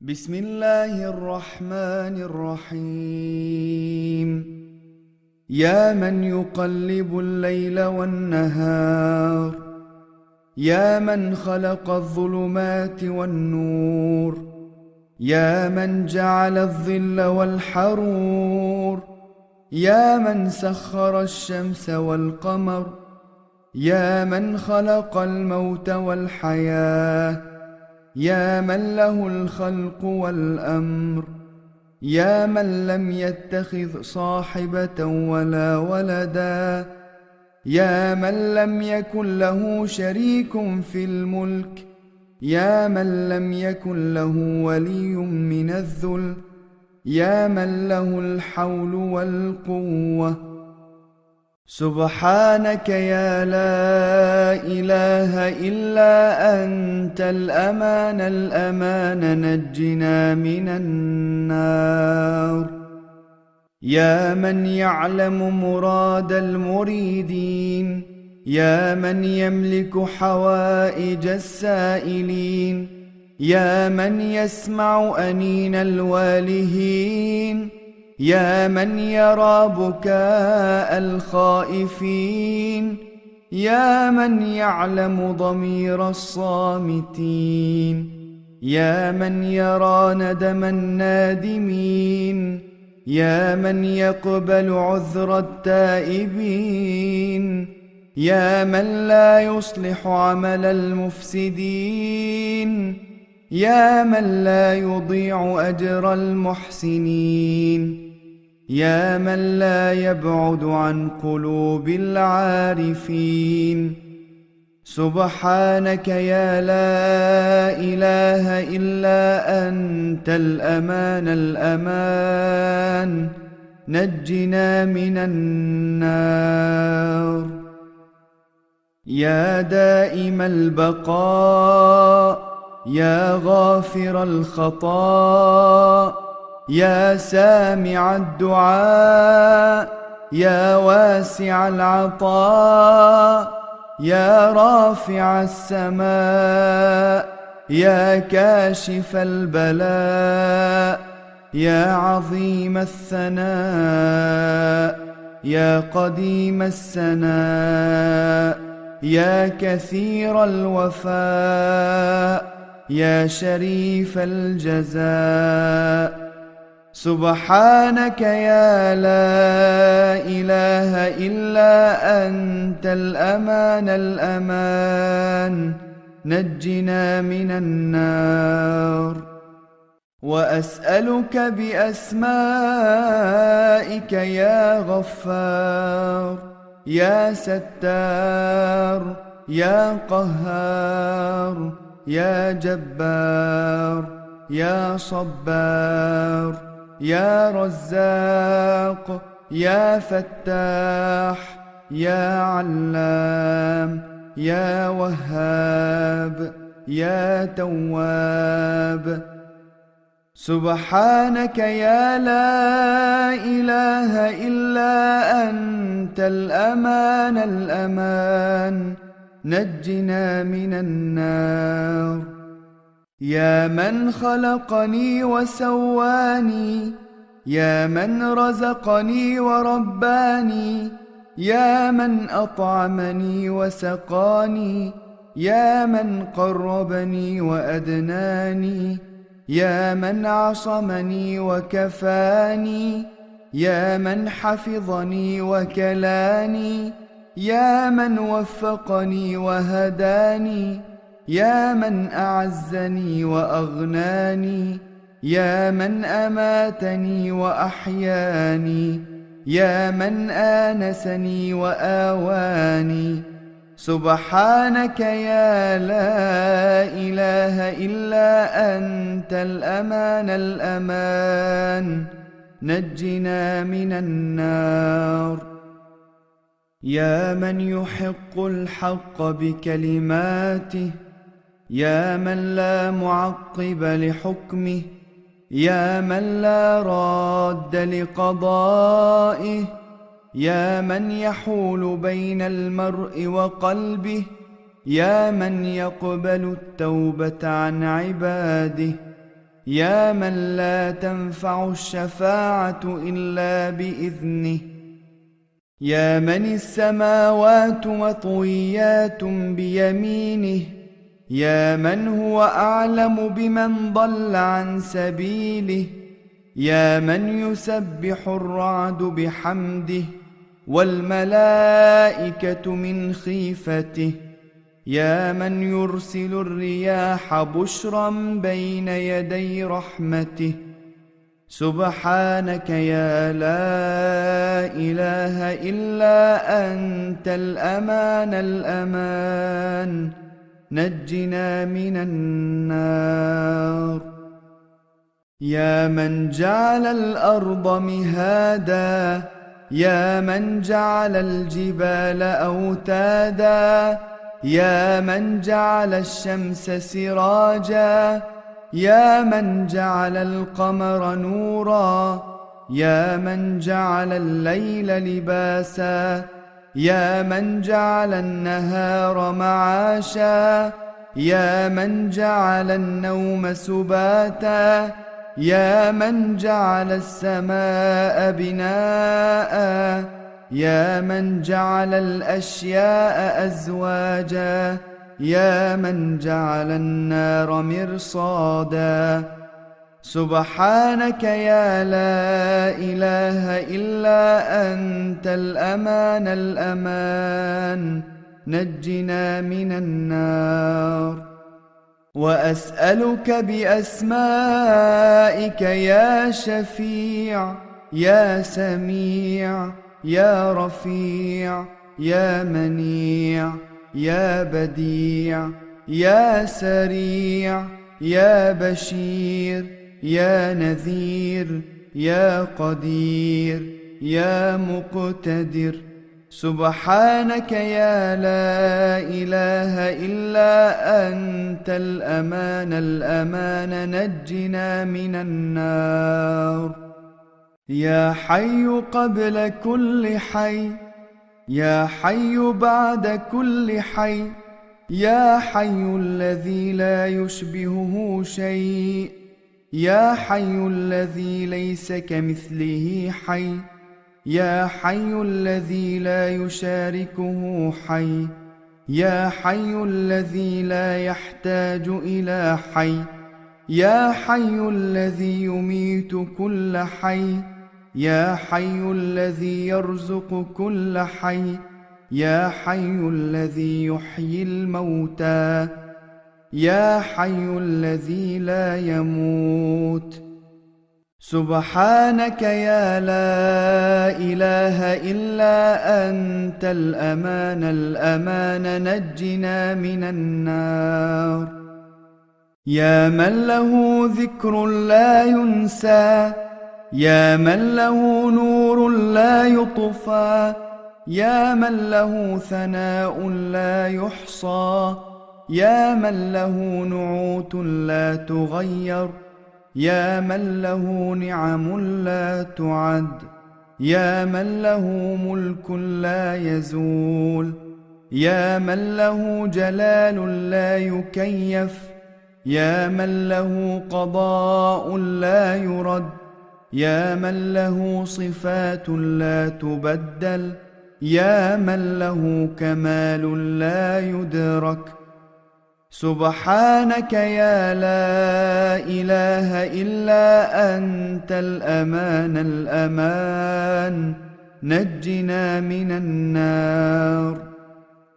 بسم الله الرحمن الرحيم. يا من يقلب الليل والنهار. يا من خلق الظلمات والنور. يا من جعل الظل والحرور. يا من سخر الشمس والقمر. يا من خلق الموت والحياة. يا من له الخلق والأمر يا من لم يتخذ صاحبة ولا ولدا يا من لم يكن له شريك في الملك يا من لم يكن له ولي من الذل يا من له الحول والقوة. سبحانك يا لا إله إلا أنت الأمان الأمان نجنا من النار. يا من يعلم مراد المريدين يا من يملك حوائج السائلين يا من يسمع أنين الوالهين. يا من يرى بكاء الخائفين يا من يعلم ضمير الصامتين يا من يرى ندم النادمين يا من يقبل عذر التائبين يا من لا يصلح عمل المفسدين يا من لا يضيع أجر المحسنين. يا من لا يبعد عن قلوب العارفين. سبحانك يا لا إله إلا أنت الأمان الأمان. نجنا من النار. يا دائم البقاء يا غافر الخطاء. يا سامع الدعاء يا واسع العطاء يا رافع السماء يا كاشف البلاء يا عظيم الثناء يا قديم السناء يا كثير الوفاء يا شريف الجزاء. سبحانك يا لا إله إلا أنت الأمان الأمان. نجنا من النار. وأسألك بأسمائك يا غفار يا ستار يا قهار يا جبار يا صبار. يا رزاق يا فتاح يا علام يا وهاب يا تواب. سبحانك يا لا إله إلا أنت الأمان الأمان. نجنا من النار. يا من خلقني وسواني يا من رزقني ورباني يا من أطعمني وسقاني يا من قربني وأدناني يا من عصمني وكفاني يا من حفظني وكلاني يا من وفقني وهداني. يا من أعزني وأغناني يا من أماتني وأحياني يا من آنسني وآواني. سبحانك يا لا إله إلا أنت الأمان الأمان. نجنا من النار. يا من يحق الحق بكلماته يا من لا معقب لحكمه يا من لا راد لقضائه يا من يحول بين المرء وقلبه يا من يقبل التوبة عن عباده يا من لا تنفع الشفاعة إلا بإذنه يا من السماوات مطويات بيمينه. يا من هو أعلم بمن ضل عن سبيله؟ يا من يسبح الرعد بحمده؟ والملائكة من خيفته؟ يا من يرسل الرياح بشرا بين يدي رحمته؟ سبحانك يا لا إله إلا أنت الأمان الأمان. نجنا من النار. يا من جعل الأرض مهادا يا من جعل الجبال أوتادا يا من جعل الشمس سراجا يا من جعل القمر نورا يا من جعل الليل لباسا. يا من جعل النهار معاشا يا من جعل النوم سباتا يا من جعل السماء بناء يا من جعل الأشياء أزواجا يا من جعل النار مرصادا. سبحانك يا لا إله إلا أنت الأمان الأمان. نجنا من النار. وأسألك بأسمائك يا شفيع يا سميع يا رفيع يا منيع يا بديع يا سريع يا بشير. يا نذير يا قدير يا مقتدر. سبحانك يا لا إله إلا أنت الأمان الأمان نجنا من النار. يا حي قبل كل حي يا حي بعد كل حي يا حي الذي لا يشبهه شيء. يا حي الذي ليس كمثله حي. يا حي الذي لا يشاركه حي. يا حي الذي لا يحتاج إلى حي. يا حي الذي يميت كل حي. يا حي الذي يرزق كل حي. يا حي الذي يحيي الموتى. يا حي الذي لا يموت. سبحانك يا لا إله إلا أنت. الأمان الأمان نجنا من النار. يا من له ذكر لا ينسى. يا من له نور لا يطفى. يا من له ثناء لا يحصى. يا من له نعوت لا تغير يا من له نعم لا تعد يا من له ملك لا يزول يا من له جلال لا يكيف يا من له قضاء لا يرد يا من له صفات لا تبدل يا من له كمال لا يدرك. سبحانك يا لا إله إلا أنت الأمان الأمان. نجنا من النار.